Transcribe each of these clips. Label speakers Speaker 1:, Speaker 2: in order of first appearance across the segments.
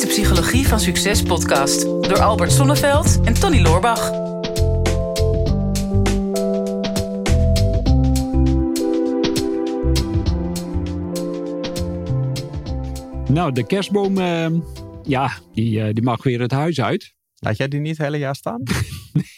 Speaker 1: is de Psychologie van Succes podcast door Albert Sonneveld en Tony Loorbach.
Speaker 2: Nou, de kerstboom, eh, ja, die, eh, die mag weer het huis uit.
Speaker 3: Laat jij die niet het hele jaar staan?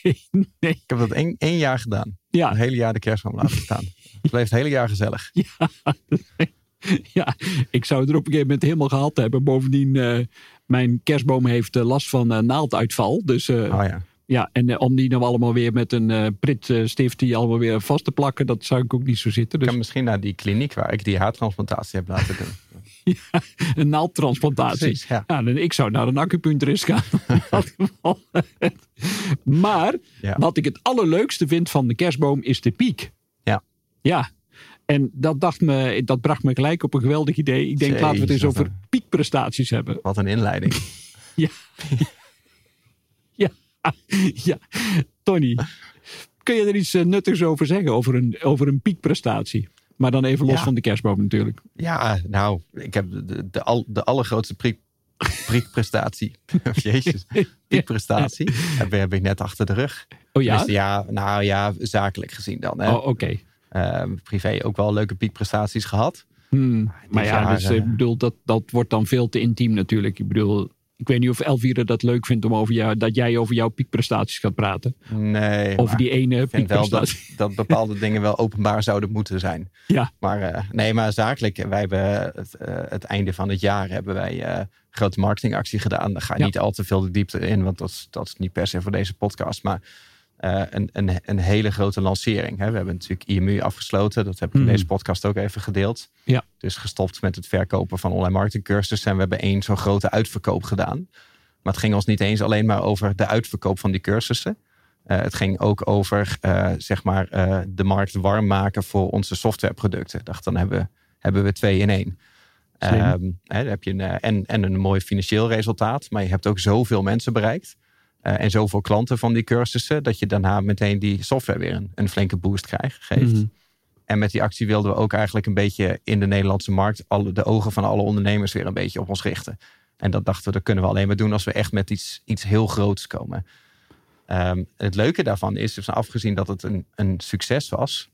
Speaker 2: Nee, nee.
Speaker 3: Ik heb dat één, één jaar gedaan.
Speaker 2: Ja,
Speaker 3: Een hele jaar de kerstboom laten staan. Het bleef het hele jaar gezellig.
Speaker 2: ja, ik zou het er op een gegeven moment helemaal gehad hebben. Bovendien, eh, mijn kerstboom heeft eh, last van eh, naalduitval. Dus eh,
Speaker 3: Oh ja.
Speaker 2: ja, en om die nou allemaal weer met een eh pritstift die allemaal weer vast te plakken, dat zou ik ook niet zo zitten.
Speaker 3: Ik
Speaker 2: Dus
Speaker 3: kan misschien naar die kliniek waar ik die haartransplantatie heb laten doen.
Speaker 2: een naaldtransplantatie.
Speaker 3: Precies, ja.
Speaker 2: Ja, dan, ik zou naar een acupuncturist gaan. maar
Speaker 3: Ja.
Speaker 2: wat ik het allerleukste vind van de kerstboom is de piek.
Speaker 3: Ja.
Speaker 2: Ja. En dat, dacht me, dat bracht me gelijk op een geweldig idee. Ik denk, laten we het eens over piekprestaties hebben.
Speaker 3: Wat een inleiding.
Speaker 2: Ja. ja. ja. Tony, kun je er iets eh, nuttigs over zeggen? Over een, over een piekprestatie? Maar dan even los
Speaker 3: Ja.
Speaker 2: van de kerstboom natuurlijk.
Speaker 3: Ja, nou, ik heb de, de, al, de allergrootste priek, priekprestatie. Jezus, piekprestatie. Heb, heb ik net achter de rug.
Speaker 2: Oh ja?
Speaker 3: Dus ja, nou ja, zakelijk gezien dan. Hè.
Speaker 2: Oh, oké.
Speaker 3: Privé ook wel leuke piekprestaties gehad.
Speaker 2: Hmm. Maar ja,
Speaker 3: jaar,
Speaker 2: dus, eh,
Speaker 3: eh,
Speaker 2: ik bedoel, dat, dat wordt dan veel te intiem natuurlijk. Ik bedoel, ik weet niet of Elvira dat leuk vindt om over jou, dat jij over jouw piekprestaties gaat praten.
Speaker 3: Nee,
Speaker 2: Over die ene
Speaker 3: ik vind wel
Speaker 2: piekprestatie.
Speaker 3: dat, dat bepaalde dingen wel openbaar zouden moeten zijn.
Speaker 2: Ja.
Speaker 3: Maar eh, nee, maar zakelijk, wij hebben het, het einde van het jaar hebben wij een grote marketingactie gedaan. Daar ga
Speaker 2: Ja.
Speaker 3: niet al te veel de diepte in, want dat is, dat is niet per se voor deze podcast. Maar eh, een, een, een hele grote lancering. Hè. We hebben natuurlijk IMU afgesloten. Dat heb ik in
Speaker 2: Mhm.
Speaker 3: deze podcast ook even gedeeld.
Speaker 2: Ja.
Speaker 3: Dus gestopt met het verkopen van online marketingcursussen. En we hebben één zo'n grote uitverkoop gedaan. Maar het ging ons niet eens alleen maar over de uitverkoop van die cursussen. Eh, het ging ook over eh, zeg maar, de markt warm maken voor onze softwareproducten. Ik dacht, dan hebben we, hebben we twee in één. Ehm, hè, dan heb je een, en, en een mooi financieel resultaat. Maar je hebt ook zoveel mensen bereikt. Eh, en zoveel klanten van die cursussen. Dat je daarna meteen die software weer een, een flinke boost krijgt, geeft.
Speaker 2: Mhm.
Speaker 3: En met die actie wilden we ook eigenlijk een beetje in de Nederlandse markt. Alle, de ogen van alle ondernemers weer een beetje op ons richten. En dat dachten we, dat kunnen we alleen maar doen als we echt met iets, iets heel groots komen. Ehm, het leuke daarvan is, dus afgezien dat het een, een succes was,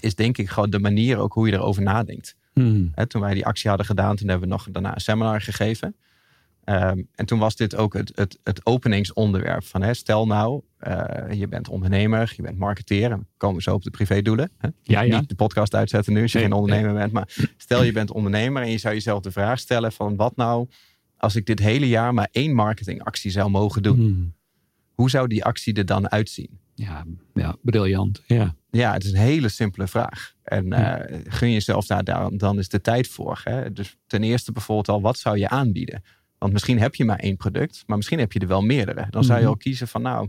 Speaker 3: is denk ik gewoon de manier ook hoe je erover nadenkt. Hè, toen wij die actie hadden gedaan, toen hebben we nog daarna een seminar gegeven. Ehm, en toen was dit ook het, het, het openingsonderwerp van hè, stel nou, eh, je bent ondernemer, je bent marketeer, en we komen zo op de privédoelen. Hè?
Speaker 2: Ja, ja.
Speaker 3: Niet de podcast uitzetten nu als je
Speaker 2: Nee,
Speaker 3: geen ondernemer bent, maar stel je bent ondernemer en je zou jezelf de vraag stellen van wat nou als ik dit hele jaar maar één marketingactie zou mogen doen.
Speaker 2: Hmm.
Speaker 3: Hoe zou die actie er dan uitzien?
Speaker 2: Ja, ja, briljant. Ja.
Speaker 3: Ja, het is een hele simpele vraag. En eh, gun jezelf daar dan, dan is de tijd voor. Hè? Dus ten eerste bijvoorbeeld al, wat zou je aanbieden? Want misschien heb je maar één product, maar misschien heb je er wel meerdere. Dan zou je
Speaker 2: Mhm.
Speaker 3: al kiezen van, nou,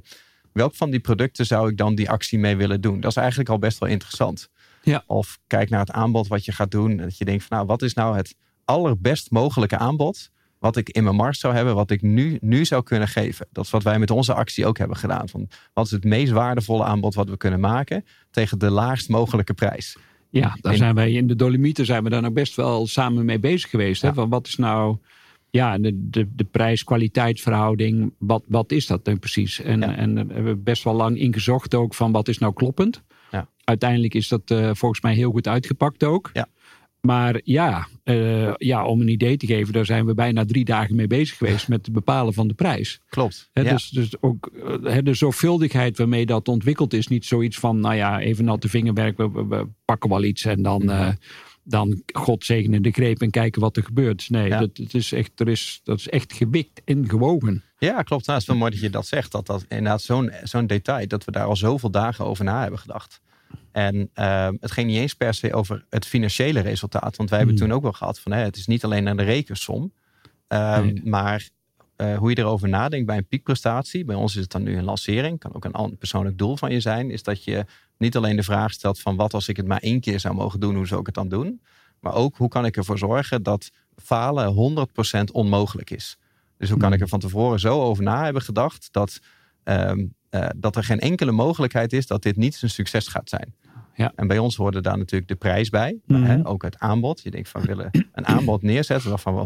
Speaker 3: welk van die producten zou ik dan die actie mee willen doen? Dat is eigenlijk al best wel interessant.
Speaker 2: Ja.
Speaker 3: Of kijk naar het aanbod wat je gaat doen. en Dat je denkt van, nou, wat is nou het allerbest mogelijke aanbod? Wat ik in mijn markt zou hebben, wat ik nu, nu zou kunnen geven. Dat is wat wij met onze actie ook hebben gedaan. Van, wat is het meest waardevolle aanbod wat we kunnen maken tegen de laagst mogelijke prijs?
Speaker 2: Ja, daar
Speaker 3: En-
Speaker 2: zijn wij in de Dolomieten zijn we daar nog best wel samen mee bezig geweest. Hè? Van wat is nou ja, de, de, de prijs-kwaliteitsverhouding? Wat, wat is dat dan precies? En,
Speaker 3: Ja.
Speaker 2: en daar hebben we best wel lang ingezocht ook van wat is nou kloppend.
Speaker 3: Ja.
Speaker 2: Uiteindelijk is dat eh, volgens mij heel goed uitgepakt ook.
Speaker 3: Ja.
Speaker 2: Maar ja, eh, ja, om een idee te geven, daar zijn we bijna drie dagen mee bezig geweest met het bepalen van de prijs.
Speaker 3: Klopt. Ja.
Speaker 2: dus, dus ook eh, de zorgvuldigheid waarmee dat ontwikkeld is, niet zoiets van, nou ja, even natte vingerwerk, we, we, we pakken wel iets en dan, eh, dan God zegene de greep en kijken wat er gebeurt. Nee,
Speaker 3: Ja.
Speaker 2: dat, het is echt, er is, dat is echt gewikt en gewogen.
Speaker 3: Ja, klopt. Nou, het is wel mooi dat je dat zegt. Dat dat inderdaad zo'n zo'n detail, dat we daar al zoveel dagen over na hebben gedacht. En ehm, het ging niet eens per se over het financiële resultaat. Want wij hebben
Speaker 2: Hmm.
Speaker 3: toen ook wel gehad van hè, het is niet alleen naar de rekensom. ehm,
Speaker 2: Nee.
Speaker 3: Maar eh, hoe je erover nadenkt bij een piekprestatie. Bij ons is het dan nu een lancering. Kan ook een persoonlijk doel van je zijn. Is dat je niet alleen de vraag stelt van wat als ik het maar één keer zou mogen doen. Hoe zou ik het dan doen? Maar ook hoe kan ik ervoor zorgen dat falen 100% onmogelijk is. Dus hoe kan ik er van tevoren zo over na hebben gedacht dat, ehm, eh, dat er geen enkele mogelijkheid is dat dit niet een succes gaat zijn.
Speaker 2: Ja.
Speaker 3: En bij ons hoorde daar natuurlijk de prijs bij.
Speaker 2: Mhm.
Speaker 3: hè, ook het aanbod. Je denkt van we willen een aanbod neerzetten waarvan we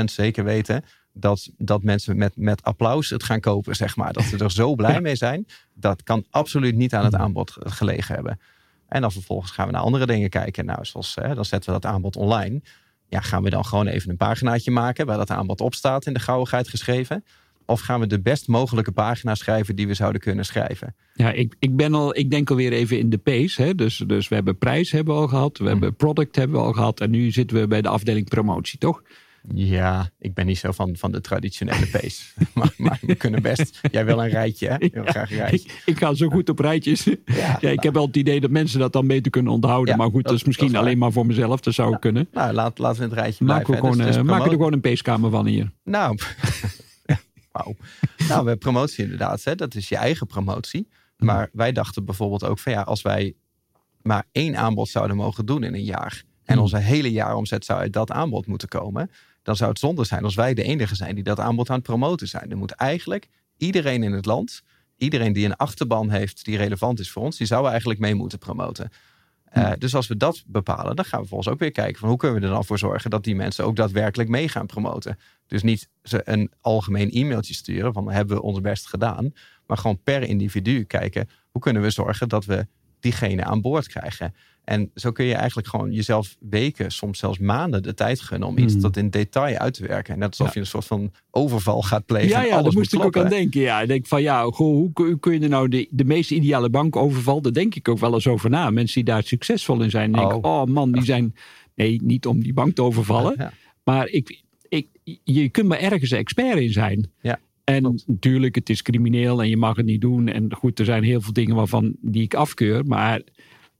Speaker 3: 100% zeker weten dat, dat mensen met, met applaus het gaan kopen, zeg maar. Dat ze er zo blij
Speaker 2: Ja.
Speaker 3: mee zijn. Dat kan absoluut niet aan het
Speaker 2: Mhm.
Speaker 3: aanbod gelegen hebben. En dan vervolgens gaan we naar andere dingen kijken. Nou, zoals hè, dan zetten we dat aanbod online. Ja, gaan we dan gewoon even een paginaatje maken waar dat aanbod op staat in de gauwigheid geschreven? Of gaan we de best mogelijke pagina schrijven die we zouden kunnen schrijven?
Speaker 2: Ja, ik, ik, ben al, ik denk alweer even in de pace. Hè? Dus, dus we hebben prijs hebben we al gehad. We hebben product hebben we al gehad. En nu zitten we bij de afdeling promotie, toch?
Speaker 3: Ja, ik ben niet zo van, van de traditionele pace. maar, maar we kunnen best. Jij wil een rijtje, hè? Graag een rijtje.
Speaker 2: Ik, ik ga zo goed op rijtjes. Ja, ik heb wel het idee dat mensen dat dan beter kunnen onthouden.
Speaker 3: Ja,
Speaker 2: maar goed, dat,
Speaker 3: dat-
Speaker 2: is misschien
Speaker 3: dat is waar.
Speaker 2: alleen maar voor mezelf. Dat zou kunnen.
Speaker 3: Nou, laat, laten we het rijtje
Speaker 2: Maken we, gewoon,
Speaker 3: hè. Dus-
Speaker 2: eh,
Speaker 3: dus
Speaker 2: maken we er gewoon een peeskamer van hier.
Speaker 3: Nou, wauw. Nou, we promotie inderdaad. Hè? Dat is je eigen promotie. Maar wij dachten bijvoorbeeld ook van ja, als wij maar één aanbod zouden mogen doen in een jaar. En
Speaker 2: Hmm.
Speaker 3: onze hele jaaromzet zou uit dat aanbod moeten komen. Dan zou het zonde zijn als wij de enige zijn die dat aanbod aan het promoten zijn. Er moet eigenlijk iedereen in het land, iedereen die een achterban heeft die relevant is voor ons, die zou eigenlijk mee moeten promoten. Eh, dus als we dat bepalen, dan gaan we volgens ook weer kijken van hoe kunnen we er dan voor zorgen dat die mensen ook daadwerkelijk mee gaan promoten. Dus niet ze een algemeen e-mailtje sturen van hebben we ons best gedaan, maar gewoon per individu kijken hoe kunnen we zorgen dat we diegene aan boord krijgen. En zo kun je eigenlijk gewoon jezelf weken, soms zelfs maanden de tijd gunnen om iets
Speaker 2: Hmm.
Speaker 3: tot in detail uit te werken. En net alsof
Speaker 2: Ja.
Speaker 3: je een soort van overval gaat plegen.
Speaker 2: Ja, ja daar moest ik ook aan denken. Ja, ik denk van ja, goh, hoe kun- je er nou de, de meest ideale bank overval? Daar denk ik ook wel eens over na. Mensen die daar succesvol in zijn. Denk,
Speaker 3: Oh.
Speaker 2: oh man, die zijn. Nee, niet om die bank te overvallen.
Speaker 3: Ja.
Speaker 2: Maar ik, ik, je kunt maar ergens expert in zijn.
Speaker 3: Ja,
Speaker 2: en natuurlijk, het is crimineel en je mag het niet doen. En goed, er zijn heel veel dingen waarvan die ik afkeur. Maar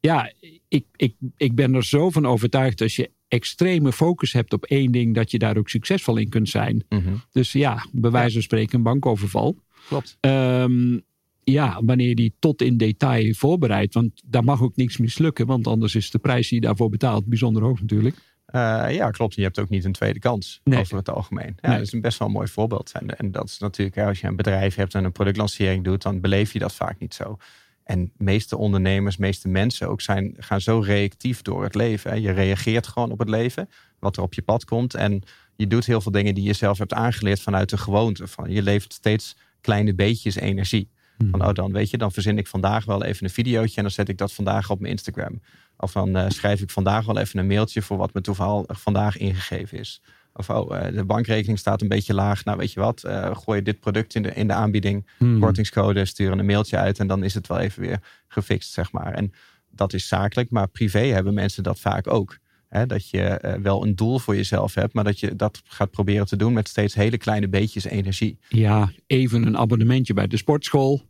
Speaker 2: ja, ik, ik, ik ben er zo van overtuigd als je extreme focus hebt op één ding, dat je daar ook succesvol in kunt zijn.
Speaker 3: Mhm.
Speaker 2: Dus ja, bij wijze van spreken een bankoverval.
Speaker 3: Klopt.
Speaker 2: Ehm, ja, wanneer die tot in detail voorbereidt. Want daar mag ook niks mislukken. Want anders is de prijs die je daarvoor betaalt bijzonder hoog natuurlijk.
Speaker 3: Eh, ja, klopt. Je hebt ook niet een tweede kans
Speaker 2: Nee.
Speaker 3: over het algemeen. Ja,
Speaker 2: Nee.
Speaker 3: Dat is een best wel een mooi voorbeeld. En, en dat is natuurlijk, als je een bedrijf hebt en een productlancering doet, dan beleef je dat vaak niet zo. En meeste ondernemers, meeste mensen ook zijn, gaan zo reactief door het leven. Hè. Je reageert gewoon op het leven, wat er op je pad komt. En je doet heel veel dingen die je zelf hebt aangeleerd vanuit de gewoonte. Van, je levert steeds kleine beetjes energie. Van, oh, dan weet je, dan verzin ik vandaag wel even een videootje en dan zet ik dat vandaag op mijn Instagram. Of dan eh, schrijf ik vandaag wel even een mailtje voor wat me toevallig vandaag ingegeven is. Of oh, eh, de bankrekening staat een beetje laag. Nou, weet je wat, eh, gooi dit product in de, in de aanbieding,
Speaker 2: Hmm.
Speaker 3: kortingscode, stuur een mailtje uit en dan is het wel even weer gefixt, zeg maar. En dat is zakelijk, maar privé hebben mensen dat vaak ook. Hè, dat je wel een doel voor jezelf hebt, maar dat je dat gaat proberen te doen met steeds hele kleine beetjes energie.
Speaker 2: Ja, even een abonnementje bij de sportschool.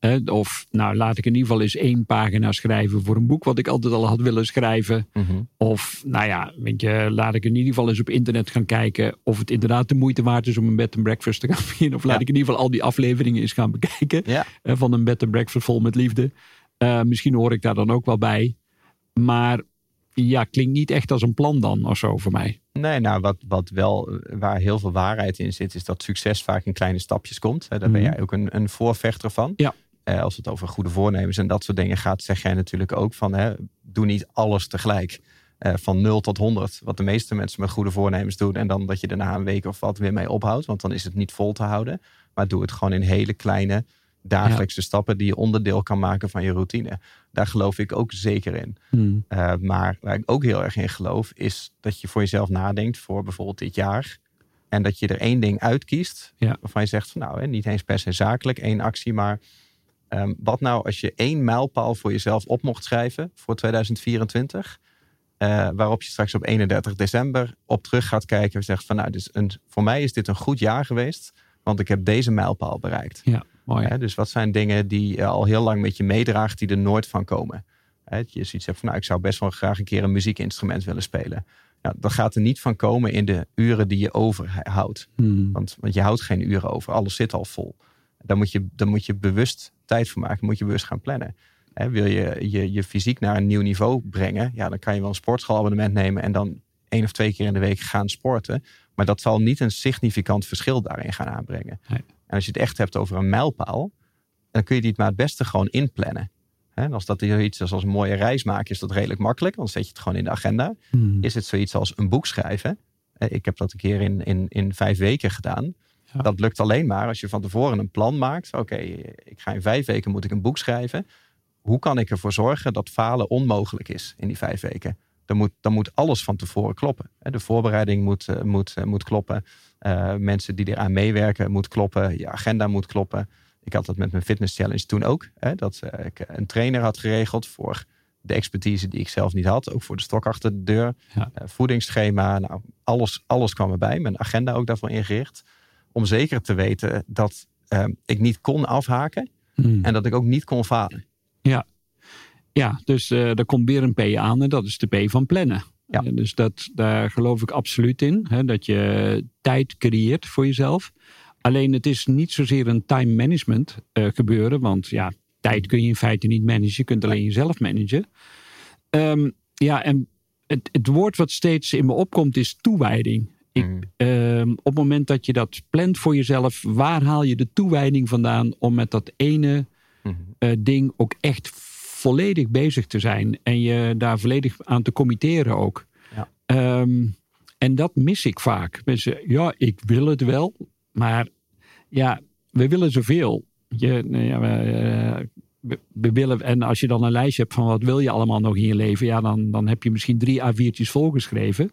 Speaker 3: Ja.
Speaker 2: Of nou, laat ik in ieder geval eens één pagina schrijven voor een boek wat ik altijd al had willen schrijven.
Speaker 3: Mhm.
Speaker 2: Of nou ja, weet je, laat ik in ieder geval eens op internet gaan kijken of het inderdaad de moeite waard is om een bed and breakfast te gaan beginnen. Of laat
Speaker 3: Ja.
Speaker 2: ik in ieder geval al die afleveringen eens gaan bekijken.
Speaker 3: Ja,
Speaker 2: van een bed and breakfast vol met liefde. Eh, misschien hoor ik daar dan ook wel bij. Maar ja, klinkt niet echt als een plan dan of zo voor mij.
Speaker 3: Nee, nou, wat, wat wel, eh, waar heel veel waarheid in zit, is dat succes vaak in kleine stapjes komt. Hè, Daar ben
Speaker 2: Mhm.
Speaker 3: jij ook een, een voorvechter van.
Speaker 2: Ja.
Speaker 3: Eh, als het over goede voornemens en dat soort dingen gaat, zeg jij natuurlijk ook van, hè, doe niet alles tegelijk. Eh, van 0 tot 100, wat de meeste mensen met goede voornemens doen. En dan dat je daarna een week of wat weer mee ophoudt, want dan is het niet vol te houden. Maar doe het gewoon in hele kleine dagelijkse stappen die je onderdeel kan maken van je routine. Daar geloof ik ook zeker in.
Speaker 2: Hmm.
Speaker 3: Uh, maar waar ik ook heel erg in geloof, is dat je voor jezelf nadenkt voor bijvoorbeeld dit jaar. En dat je er één ding uitkiest.
Speaker 2: Ja.
Speaker 3: Waarvan je zegt van nou, hè, niet eens per se zakelijk, één actie. Maar um, wat nou als je één mijlpaal voor jezelf op mocht schrijven voor 2024. Uh, waarop je straks op 31 december op terug gaat kijken en zegt van nou, dus een, voor mij is dit een goed jaar geweest. Want ik heb deze mijlpaal bereikt.
Speaker 2: Ja, mooi.
Speaker 3: Hè, dus wat zijn dingen die je al heel lang met je meedraagt, die er nooit van komen? Hè, je zoiets hebt van, nou, ik zou best wel graag een keer een muziekinstrument willen spelen. Nou, dat gaat er niet van komen in de uren die je overhoudt.
Speaker 2: Hmm.
Speaker 3: Want, want je houdt geen uren over, alles zit al vol. Daar moet je, daar moet je bewust tijd voor maken, moet je bewust gaan plannen. Hè, wil je, je je fysiek naar een nieuw niveau brengen, ja, dan kan je wel een sportschoolabonnement nemen en dan één of twee keer in de week gaan sporten. Maar dat zal niet een significant verschil daarin gaan aanbrengen.
Speaker 2: Nee.
Speaker 3: En als je het echt hebt over een mijlpaal, dan kun je die maar het beste gewoon inplannen. En als dat iets is als een mooie reis maken, is dat redelijk makkelijk. Dan zet je het gewoon in de agenda.
Speaker 2: Hmm.
Speaker 3: Is het zoiets als een boek schrijven? Eh, Ik heb dat een keer in, in, in vijf weken gedaan.
Speaker 2: Ja.
Speaker 3: Dat lukt alleen maar als je van tevoren een plan maakt. Oké, ik ga in vijf weken moet ik een boek schrijven. Hoe kan ik ervoor zorgen dat falen onmogelijk is in die vijf weken? Dan moet, dan moet alles van tevoren kloppen. De voorbereiding moet, eh, moet, eh, moet kloppen. Eh, mensen die eraan meewerken moet kloppen. Je agenda moet kloppen. Ik had dat met mijn fitness challenge toen ook. Hè, dat eh, ik een trainer had geregeld voor de expertise die ik zelf niet had. Ook voor de stok achter de deur.
Speaker 2: Ja.
Speaker 3: Eh, voedingsschema. Nou, alles, alles kwam erbij. Mijn agenda ook daarvoor ingericht. Om zeker te weten dat eh, ik niet kon afhaken.
Speaker 2: Hmm.
Speaker 3: En dat ik ook niet kon falen.
Speaker 2: Ja, dus eh daar komt weer een P aan en dat is de P van plannen.
Speaker 3: Ja.
Speaker 2: Eh, dus dat, daar geloof ik absoluut in. Hè, dat je tijd creëert voor jezelf. Alleen het is niet zozeer een time management eh, gebeuren. Want ja, tijd kun je in feite niet managen. Je kunt alleen jezelf managen. Ehm, ja, en het, het woord wat steeds in me opkomt is toewijding. Ik,
Speaker 3: Mm.
Speaker 2: ehm, op het moment dat je dat plant voor jezelf, waar haal je de toewijding vandaan om met dat ene
Speaker 3: Mhm.
Speaker 2: eh, ding ook echt volledig bezig te zijn en je daar volledig aan te committeren ook.
Speaker 3: Ja.
Speaker 2: Ehm, en dat mis ik vaak. Mensen, ja, ik wil het wel, maar ja, we willen zoveel. Je, nou ja, we, eh, we- we willen, en als je dan een lijstje hebt van wat wil je allemaal nog in je leven, ja, dan, dan heb je misschien drie A4'tjes volgeschreven.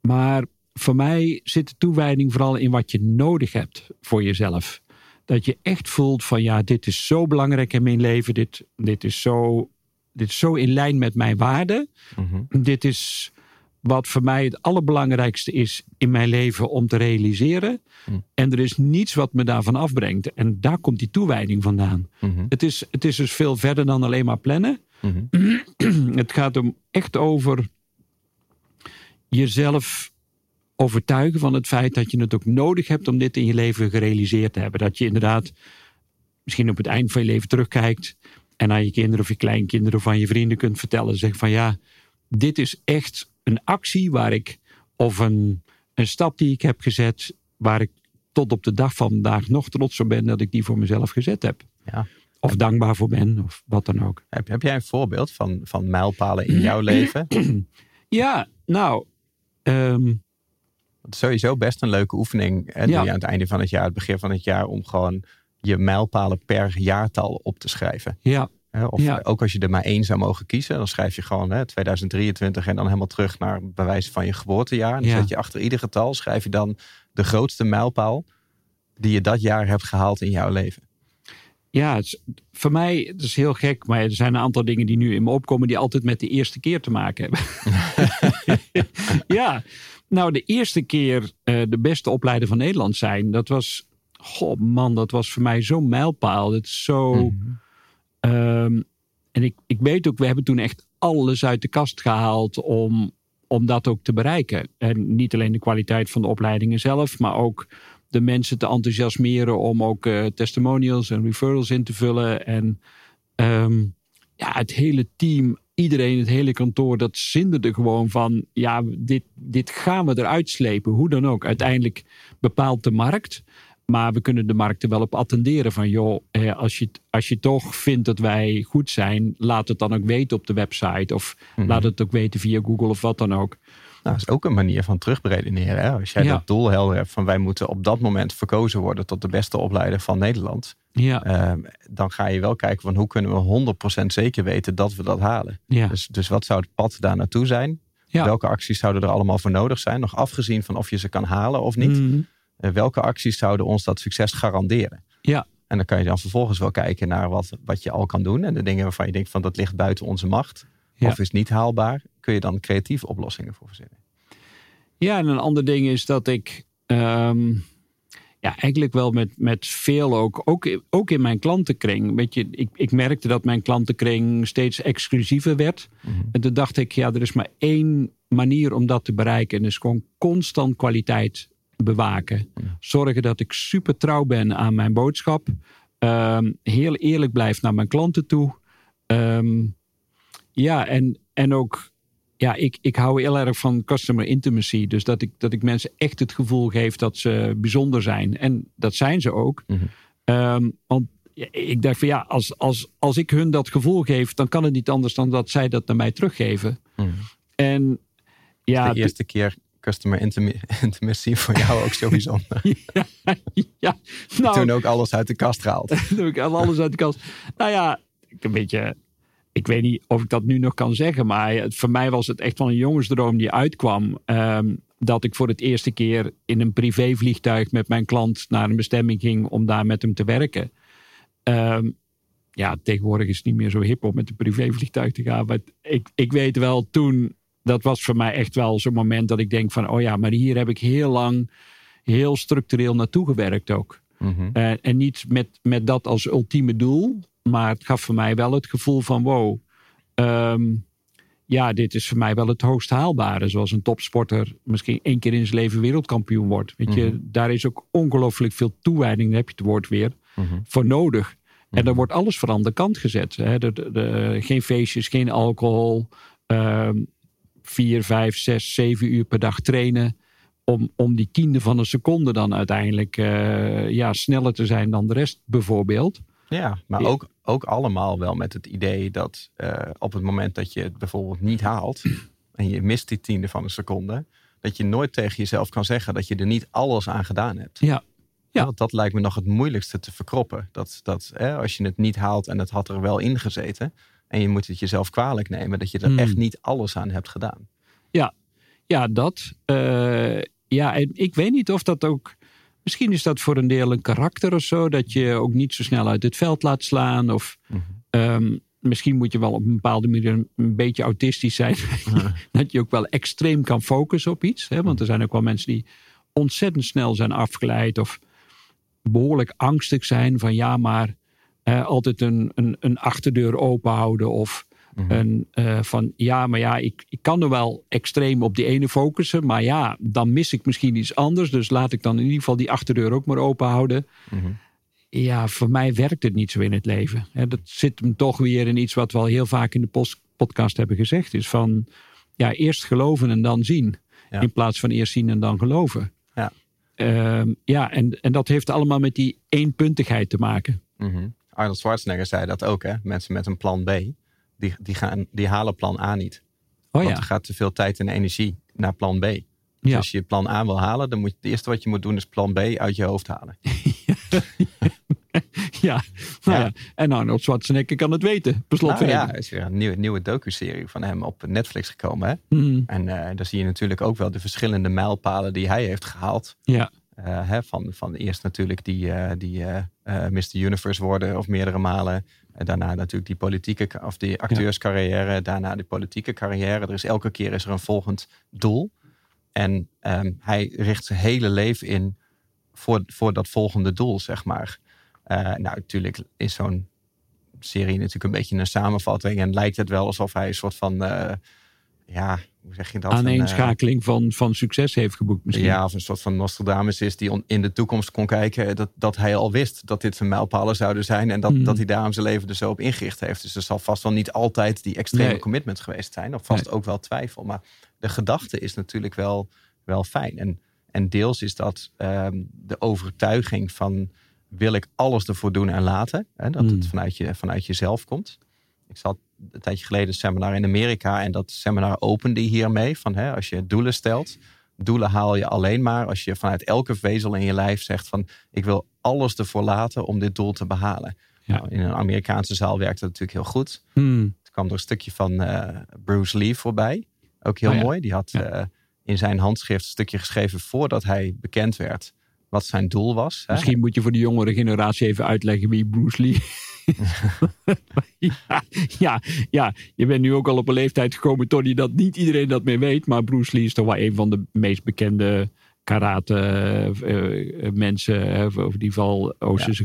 Speaker 2: Maar voor mij zit de toewijding vooral in wat je nodig hebt voor jezelf. Dat je echt voelt van ja, dit is zo belangrijk in mijn leven. Dit, dit, is, zo, dit is zo in lijn met mijn waarden.
Speaker 3: Mhm.
Speaker 2: Dit is wat voor mij het allerbelangrijkste is in mijn leven om te realiseren.
Speaker 3: Hm.
Speaker 2: En er is niets wat me daarvan afbrengt. En daar komt die toewijding vandaan.
Speaker 3: Mhm.
Speaker 2: Het is, het is dus veel verder dan alleen maar plannen.
Speaker 3: Mhm.
Speaker 2: Het gaat om echt over jezelf overtuigen van het feit dat je het ook nodig hebt om dit in je leven gerealiseerd te hebben. Dat je inderdaad misschien op het eind van je leven terugkijkt en aan je kinderen of je kleinkinderen of aan je vrienden kunt vertellen. Zeg van ja, dit is echt een actie waar ik, of een, een stap die ik heb gezet, waar ik tot op de dag van vandaag nog trots op ben dat ik die voor mezelf gezet heb.
Speaker 3: Ja.
Speaker 2: Of dankbaar voor ben, of wat dan ook.
Speaker 3: Heb, heb jij een voorbeeld van, van mijlpalen in jouw leven?
Speaker 2: Ja, nou, ehm,
Speaker 3: Het is sowieso best een leuke oefening. Hè,
Speaker 2: Ja.
Speaker 3: doe je aan het einde van het jaar, het begin van het jaar, om gewoon je mijlpalen per jaartal op te schrijven.
Speaker 2: ja,
Speaker 3: Of
Speaker 2: Ja.
Speaker 3: ook als je er maar één zou mogen kiezen, dan schrijf je gewoon hè, 2023 en dan helemaal terug naar bewijs van je geboortejaar. En dan
Speaker 2: Ja.
Speaker 3: zet je achter ieder getal, schrijf je dan de grootste mijlpaal die je dat jaar hebt gehaald in jouw leven.
Speaker 2: ja het is, voor mij het is heel gek, maar er zijn een aantal dingen die nu in me opkomen die altijd met de eerste keer te maken hebben. ja, nou de eerste keer eh, de beste opleider van Nederland zijn, dat was, god man, dat was voor mij zo'n mijlpaal. Het is zo,
Speaker 3: Mhm.
Speaker 2: Ehm, en ik, ik weet ook, we hebben toen echt alles uit de kast gehaald om, om dat ook te bereiken. En niet alleen de kwaliteit van de opleidingen zelf, maar ook de mensen te enthousiasmeren om ook eh, testimonials en referrals in te vullen. En ehm, ja, het hele team, iedereen, het hele kantoor, dat zinderde gewoon van, ja, dit, dit gaan we eruit slepen, hoe dan ook. Uiteindelijk bepaalt de markt. Maar we kunnen de markt er wel op attenderen van, joh, eh, als, je, als je toch vindt dat wij goed zijn, laat het dan ook weten op de website. Of
Speaker 3: Mhm.
Speaker 2: laat het ook weten via Google of wat dan ook.
Speaker 3: Nou, dat is ook een manier van terugberedeneren. Hè? Als jij
Speaker 2: Ja.
Speaker 3: dat doel helder hebt van wij moeten op dat moment verkozen worden tot de beste opleider van Nederland.
Speaker 2: Ja,
Speaker 3: ehm, dan ga je wel kijken van hoe kunnen we 100% zeker weten dat we dat halen.
Speaker 2: ja,
Speaker 3: Dus, dus wat zou het pad daar naartoe zijn?
Speaker 2: Ja.
Speaker 3: Welke acties zouden er allemaal voor nodig zijn? Nog afgezien van of je ze kan halen of niet.
Speaker 2: Mhm.
Speaker 3: Eh, welke acties zouden ons dat succes garanderen?
Speaker 2: Ja.
Speaker 3: En dan kan je dan vervolgens wel kijken naar wat, wat je al kan doen. En de dingen waarvan je denkt van dat ligt buiten onze macht.
Speaker 2: Ja.
Speaker 3: Of is niet haalbaar. Kun je dan creatieve oplossingen voor verzinnen.
Speaker 2: Ja, en een ander ding is dat ik ehm, ja, eigenlijk wel met, met veel ook, ook, ook in mijn klantenkring. Weet je, ik, ik merkte dat mijn klantenkring steeds exclusiever werd. En toen dacht ik, ja, er is maar één manier om dat te bereiken. En dat is gewoon constant kwaliteit bewaken. Zorgen dat ik super trouw ben aan mijn boodschap. Ehm, heel eerlijk blijf naar mijn klanten toe. Ehm, ja, en, en ook ja, ik, ik hou heel erg van customer intimacy. Dus dat ik, dat ik mensen echt het gevoel geef dat ze bijzonder zijn. En dat zijn ze ook.
Speaker 3: Mhm.
Speaker 2: Ehm, want ik dacht van ja, als, als, als ik hun dat gevoel geef, dan kan het niet anders dan dat zij dat naar mij teruggeven.
Speaker 3: Hmm.
Speaker 2: En ja,
Speaker 3: de eerste keer customer intimacy voor jou ook zo bijzonder.
Speaker 2: ja, ja, nou,
Speaker 3: Toen ook alles uit de kast gehaald.
Speaker 2: Toen ik alles uit de kast. Nou ja, een beetje. Ik weet niet of ik dat nu nog kan zeggen, maar het- voor mij was het echt wel een jongensdroom die uitkwam. ehm, dat ik voor het eerste keer in een privévliegtuig met mijn klant naar een bestemming ging om daar met hem te werken. Ehm, ja, tegenwoordig is het niet meer zo hip om met een privévliegtuig te gaan. Maar ik, ik weet wel toen, dat was voor mij echt wel zo'n moment dat ik denk van, oh ja, maar hier heb ik heel lang, heel structureel naartoe gewerkt ook.
Speaker 3: Mhm.
Speaker 2: Eh, en niet met, met dat als ultieme doel. Maar het gaf voor mij wel het gevoel van wow. ehm, ja, dit is voor mij wel het hoogst haalbare. Zoals een topsporter misschien één keer in zijn leven wereldkampioen wordt. Weet je,
Speaker 3: Mhm.
Speaker 2: daar is ook ongelooflijk veel toewijding, dan heb je het woord weer,
Speaker 3: Mhm.
Speaker 2: voor nodig. En
Speaker 3: Mhm.
Speaker 2: dan wordt alles voor aan de kant gezet. Hè. De, de- de- geen feestjes, geen alcohol. ehm, vier, vijf, zes, zeven uur per dag trainen. Om, om die tiende van een seconde dan uiteindelijk eh, ja, sneller te zijn dan de rest bijvoorbeeld.
Speaker 3: Ja, maar
Speaker 2: Ja.
Speaker 3: ook, ook allemaal wel met het idee dat eh, op het moment dat je het bijvoorbeeld niet haalt en je mist die tiende van een seconde, dat je nooit tegen jezelf kan zeggen dat je er niet alles aan gedaan hebt.
Speaker 2: Ja. Ja.
Speaker 3: Want dat lijkt me nog het moeilijkste te verkroppen. Dat, dat hè, als je het niet haalt en het had er wel in gezeten en je moet het jezelf kwalijk nemen dat je er
Speaker 2: Hmm.
Speaker 3: echt niet alles aan hebt gedaan.
Speaker 2: Ja, dat. Eh, ja, en ik weet niet of dat ook. Misschien is dat voor een deel een karakter of zo. Dat je ook niet zo snel uit het veld laat slaan. Of ehm, misschien moet je wel op een bepaalde manier een, een beetje autistisch zijn. dat je ook wel extreem kan focussen op iets. Hè? Want er zijn ook wel mensen die ontzettend snel zijn afgeleid. Of behoorlijk angstig zijn van ja, maar eh, altijd een, een, een achterdeur open houden. Of
Speaker 3: Mhm.
Speaker 2: een, eh, van ja, maar ja, ik, ik kan er wel extreem op die ene focussen. Maar ja, dan mis ik misschien iets anders. Dus laat ik dan in ieder geval die achterdeur ook maar open houden.
Speaker 3: Mhm.
Speaker 2: Ja, voor mij werkt het niet zo in het leven. Hè, dat zit hem toch weer in iets wat we al heel vaak in de podcast hebben gezegd. Is van ja, eerst geloven en dan zien.
Speaker 3: Ja.
Speaker 2: In plaats van eerst zien en dan geloven.
Speaker 3: Ja.
Speaker 2: Ehm, ja, en, en dat heeft allemaal met die eenpuntigheid te maken.
Speaker 3: Mhm. Arnold Schwarzenegger zei dat ook, hè? Mensen met een plan B, die, die, gaan, die halen plan A niet.
Speaker 2: Oh
Speaker 3: Want
Speaker 2: ja,
Speaker 3: er gaat te veel tijd en energie naar plan B. Dus
Speaker 2: Ja.
Speaker 3: als je plan A wil halen, dan moet je, het eerste wat je moet doen is plan B uit je hoofd halen.
Speaker 2: ja. Nou
Speaker 3: Ja.
Speaker 2: En Arnold Schwarzenegger kan het weten. Beslot
Speaker 3: Nou ja, er is weer een nieuwe, nieuwe docu-serie van hem op Netflix gekomen. Hè?
Speaker 2: Hmm,
Speaker 3: En eh, daar zie je natuurlijk ook wel de verschillende mijlpalen die hij heeft gehaald.
Speaker 2: ja.
Speaker 3: Eh, hè, van, van eerst natuurlijk die, eh, die Mr. Universe worden of meerdere malen. Daarna natuurlijk die politieke of die acteurscarrière. Daarna de politieke carrière. Er is elke keer is er een volgend doel. En ehm, hij richt zijn hele leven in voor, voor dat volgende doel, zeg maar. Eh, nou, natuurlijk is zo'n serie natuurlijk een beetje een samenvatting. En lijkt het wel alsof hij een soort van, eh, ja, hoe zeg je dat? Een, eh,
Speaker 2: aaneenschakeling van, van succes heeft geboekt misschien.
Speaker 3: ja, of een soort van Nostradamus is die on- in de toekomst kon kijken. Dat, dat hij al wist dat dit zijn mijlpalen zouden zijn. En dat,
Speaker 2: Mhm.
Speaker 3: dat hij daarom zijn leven er zo op ingericht heeft. Dus er zal vast wel niet altijd die extreme
Speaker 2: Nee.
Speaker 3: commitment geweest zijn. Of vast
Speaker 2: Nee.
Speaker 3: ook wel twijfel. Maar de gedachte is natuurlijk wel, wel fijn. En, en deels is dat ehm, de overtuiging van... wil ik alles ervoor doen en laten. Hè, dat
Speaker 2: Mhm.
Speaker 3: het vanuit, je, vanuit jezelf komt. Ik zat een tijdje geleden een seminar in Amerika. En dat seminar opende hiermee. Van, hè, als je doelen stelt doelen haal je alleen maar als je vanuit elke vezel in je lijf zegt van ik wil alles ervoor laten om dit doel te behalen.
Speaker 2: Ja.
Speaker 3: Nou, in een Amerikaanse zaal werkt dat natuurlijk heel goed.
Speaker 2: Hmm,
Speaker 3: Er kwam er een stukje van eh, Bruce Lee voorbij. Ook heel
Speaker 2: Oh ja.
Speaker 3: mooi. Die had
Speaker 2: Ja.
Speaker 3: eh, in zijn handschrift een stukje geschreven voordat hij bekend werd wat zijn doel was. hè.
Speaker 2: Misschien moet je voor de jongere generatie even uitleggen wie Bruce Lee ja, ja, ja, je bent nu ook al op een leeftijd gekomen, Tony, dat niet iedereen dat meer weet. Maar Bruce Lee is toch wel een van de meest bekende karate eh, eh, mensen, of in ieder geval Oosterse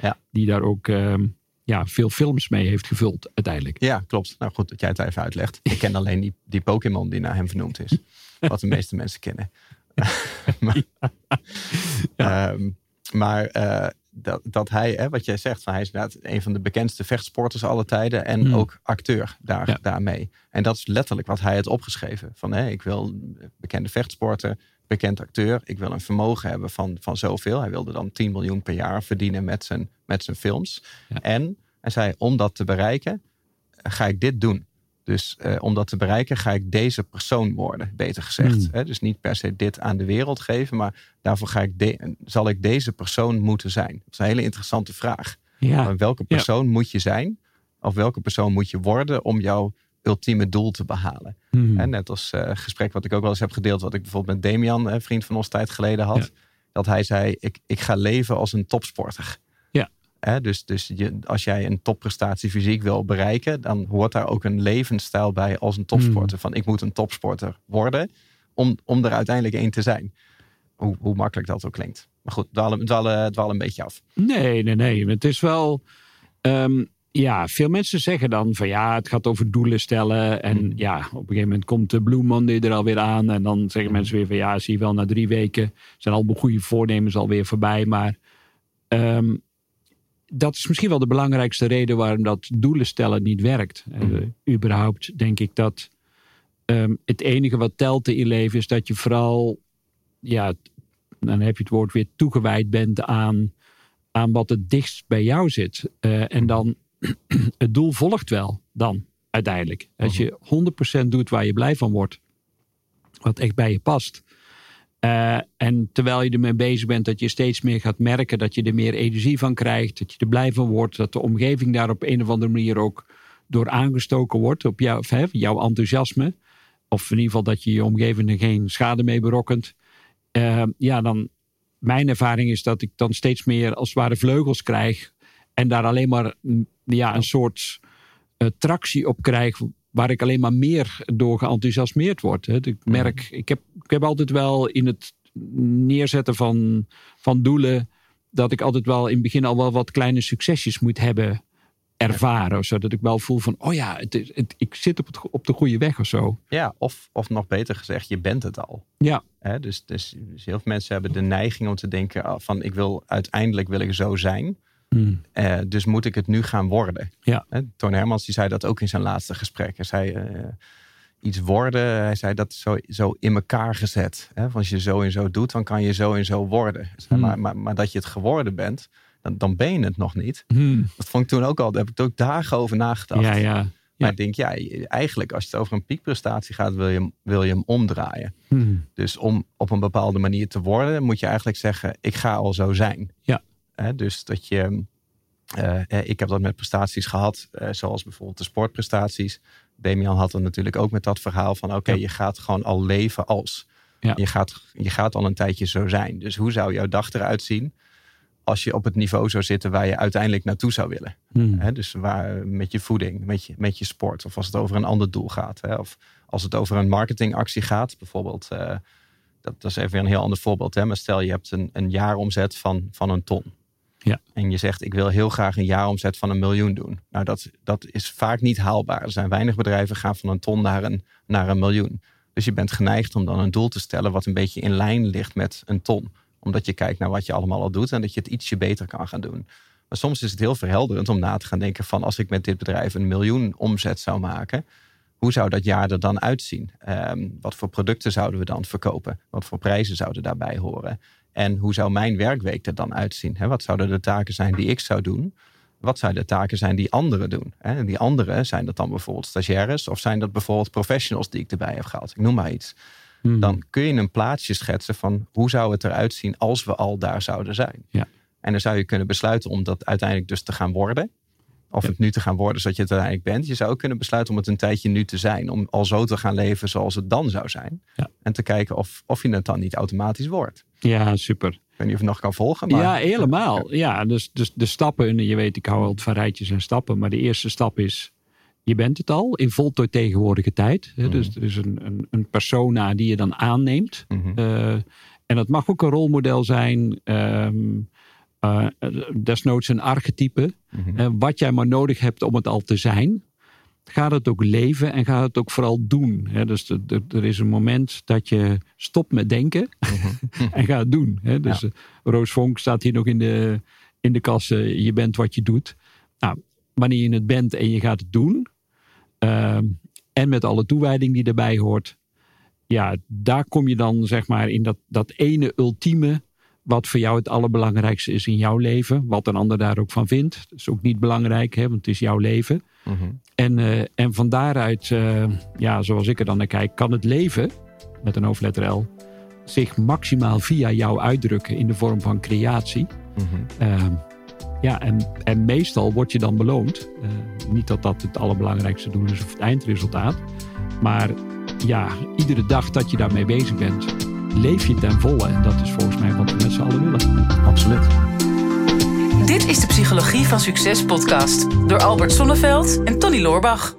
Speaker 3: Ja.
Speaker 2: die daar ook ehm, ja, veel films mee heeft gevuld uiteindelijk.
Speaker 3: Ja, klopt. Nou goed dat jij het even uitlegt. Ik ken alleen die, die Pokémon die naar hem vernoemd is. Wat de meeste mensen kennen. maar ehm, maar eh, dat, dat hij, hè, wat jij zegt, van hij is inderdaad een van de bekendste vechtsporters alle tijden. En
Speaker 2: Hmm.
Speaker 3: ook acteur daar,
Speaker 2: Ja.
Speaker 3: daarmee. En dat is letterlijk wat hij heeft opgeschreven. Van hè, ik wil bekende vechtsporter, bekend acteur. Ik wil een vermogen hebben van, van zoveel. Hij wilde dan 10 miljoen per jaar verdienen met zijn, met zijn films. En hij zei, om dat te bereiken, ga ik dit doen. Dus uh, om dat te bereiken ga ik deze persoon worden, beter gezegd. Hmm. Dus niet per se dit aan de wereld geven, maar daarvoor ga ik zal ik deze persoon moeten zijn. Dat is een hele interessante vraag. Ja. welke persoon moet je zijn? Of welke persoon moet je worden om jouw ultieme doel te behalen? En net als uh, gesprek wat ik ook wel eens heb gedeeld, wat ik bijvoorbeeld met Damian, een vriend van ons tijd geleden had. Dat hij zei, ik, ik ga leven als een topsporter. Hè, dus dus je, als jij een topprestatie fysiek wil bereiken, dan hoort daar ook een levensstijl bij als een topsporter. Hmm. Van ik moet een topsporter worden om, om er uiteindelijk één te zijn. Hoe, hoe makkelijk dat ook klinkt. Maar goed, dwalen, dwalen, dwalen een beetje af.
Speaker 2: Nee, nee, nee. Het is wel. Um, ja, veel mensen zeggen dan van ja, het gaat over doelen stellen. En hmm. ja, op een gegeven moment komt de Blue Monday er alweer aan. En dan zeggen hmm. mensen weer van ja, zie je wel, na drie weken zijn al goede voornemens alweer voorbij. Maar um, dat is misschien wel de belangrijkste reden waarom dat doelen stellen niet werkt. Uh, überhaupt denk ik dat um, het enige wat telt in je leven is dat je vooral, ja, dan heb je het woord weer toegewijd bent aan, aan wat het dichtst bij jou zit. Uh, en dan, het doel volgt wel dan uiteindelijk. Als je 100% doet waar je blij van wordt, wat echt bij je past uh, en terwijl je ermee bezig bent, dat je steeds meer gaat merken dat je er meer energie van krijgt, dat je er blij van wordt, dat de omgeving daar op een of andere manier ook door aangestoken wordt, op jou, hè, jouw enthousiasme. Of in ieder geval dat je je omgeving er geen schade mee berokkent. Uh, ja, dan, mijn ervaring is dat ik dan steeds meer als het ware vleugels krijg. En daar alleen maar ja, een soort uh, tractie op krijg waar ik alleen maar meer door geenthousiasmeerd word. Hè. Ik merk, ik heb, ik heb altijd wel in het neerzetten van, van doelen, dat ik altijd wel in het begin al wel wat kleine succesjes moet hebben ervaren. Zodat ik wel voel van, oh ja, het, het, ik zit op, het, op de goede weg of zo.
Speaker 3: Ja, of, of nog beter gezegd, je bent het al.
Speaker 2: Ja.
Speaker 3: dus, dus, dus, heel veel mensen hebben de neiging om te denken ah, van, ik wil uiteindelijk wil ik zo zijn. Hmm. Eh, dus moet ik het nu gaan worden?
Speaker 2: Ja.
Speaker 3: Toon Hermans die zei dat ook in zijn laatste gesprek. Hij zei uh, iets worden. Hij zei dat zo, zo in elkaar gezet. Hè? als je zo en zo doet, dan kan je zo en zo worden. Hmm. Maar, maar, maar, dat je het geworden bent, dan, dan ben je het nog niet. Hmm. Dat vond ik toen ook al. Daar heb ik ook dagen over nagedacht.
Speaker 2: Ja, ja.
Speaker 3: Maar ik denk, ja, eigenlijk als het over een piekprestatie gaat, wil je wil je hem omdraaien. Dus om op een bepaalde manier te worden, moet je eigenlijk zeggen, ik ga al zo zijn.
Speaker 2: Ja.
Speaker 3: Dus dat je. Uh, ik heb dat met prestaties gehad, uh, zoals bijvoorbeeld de sportprestaties. Damian had het natuurlijk ook met dat verhaal van: oké, je gaat gewoon al leven als. Ja. Je, gaat, je gaat al een tijdje zo zijn. Dus hoe zou jouw dag eruit zien als je op het niveau zou zitten waar je uiteindelijk naartoe zou willen? Hmm. dus waar, met je voeding, met je, met je sport, of als het over een ander doel gaat. of als het over een marketingactie gaat, bijvoorbeeld. Uh, dat, dat, is even een heel ander voorbeeld. Hè? Maar stel je hebt een, een jaaromzet van, van een ton.
Speaker 2: Ja.
Speaker 3: En je zegt, ik wil heel graag een jaaromzet van een miljoen doen. Nou, dat, dat is vaak niet haalbaar. Er zijn weinig bedrijven gaan van een ton naar een, naar een miljoen. Dus je bent geneigd om dan een doel te stellen wat een beetje in lijn ligt met een ton. Omdat je kijkt naar wat je allemaal al doet en dat je het ietsje beter kan gaan doen. Maar soms is het heel verhelderend om na te gaan denken van als ik met dit bedrijf een miljoen omzet zou maken, hoe zou dat jaar er dan uitzien? Ehm, wat voor producten zouden we dan verkopen? Wat voor prijzen zouden daarbij horen? En hoe zou mijn werkweek er dan uitzien? Wat zouden de taken zijn die ik zou doen? Wat zouden de taken zijn die anderen doen? En die anderen, zijn dat dan bijvoorbeeld stagiaires of zijn dat bijvoorbeeld professionals die ik erbij heb gehaald? Ik noem maar iets. Hmm. Dan kun je een plaatsje schetsen van hoe zou het eruit zien als we al daar zouden zijn.
Speaker 2: Ja.
Speaker 3: En dan zou je kunnen besluiten om dat uiteindelijk dus te gaan worden. Of het nu te gaan worden zodat je het uiteindelijk bent. Je zou ook kunnen besluiten om het een tijdje nu te zijn. Om al zo te gaan leven zoals het dan zou zijn.
Speaker 2: Ja.
Speaker 3: En te kijken of, of je het dan niet automatisch wordt.
Speaker 2: Ja, super.
Speaker 3: Ik weet niet of je nog kan volgen. Maar...
Speaker 2: Ja, helemaal. Ja, dus, dus de stappen. Je weet, ik hou altijd van rijtjes en stappen. Maar de eerste stap is, je bent het al in voltooid tegenwoordige tijd. Mm. Dus er is een, een, een, persona die je dan aanneemt.
Speaker 3: Mhm.
Speaker 2: Eh, en dat mag ook een rolmodel zijn. Um, uh, desnoods een archetype. Mm wat jij maar nodig hebt om het al te zijn. Ga het ook leven en ga het ook vooral doen. dus er is een moment dat je stopt met denken mhm. en ga het doen. dus ja. Roos Vonk staat hier nog in de, in de kassen. Je bent wat je doet. Nou, wanneer je het bent en je gaat het doen. En met alle toewijding die erbij hoort ja, daar kom je dan zeg maar in dat, dat ene ultieme wat voor jou het allerbelangrijkste is in jouw leven. Wat een ander daar ook van vindt. Dat is ook niet belangrijk, hè, want het is jouw leven.
Speaker 3: Mhm.
Speaker 2: En, uh, en van daaruit, uh, ja, zoals ik er dan naar kijk, kan het leven, met een hoofdletter L, zich maximaal via jou uitdrukken in de vorm van creatie.
Speaker 3: Mhm.
Speaker 2: Uh, ja, en, en meestal word je dan beloond. Uh, niet dat dat het allerbelangrijkste doel is of het eindresultaat. Maar ja, iedere dag dat je daarmee bezig bent, leef je ten volle. En dat is volgens mij wat we met z'n allen willen.
Speaker 3: Absoluut.
Speaker 1: Dit is de Psychologie van Succes podcast door Albert Sonneveld en Tony Loorbach.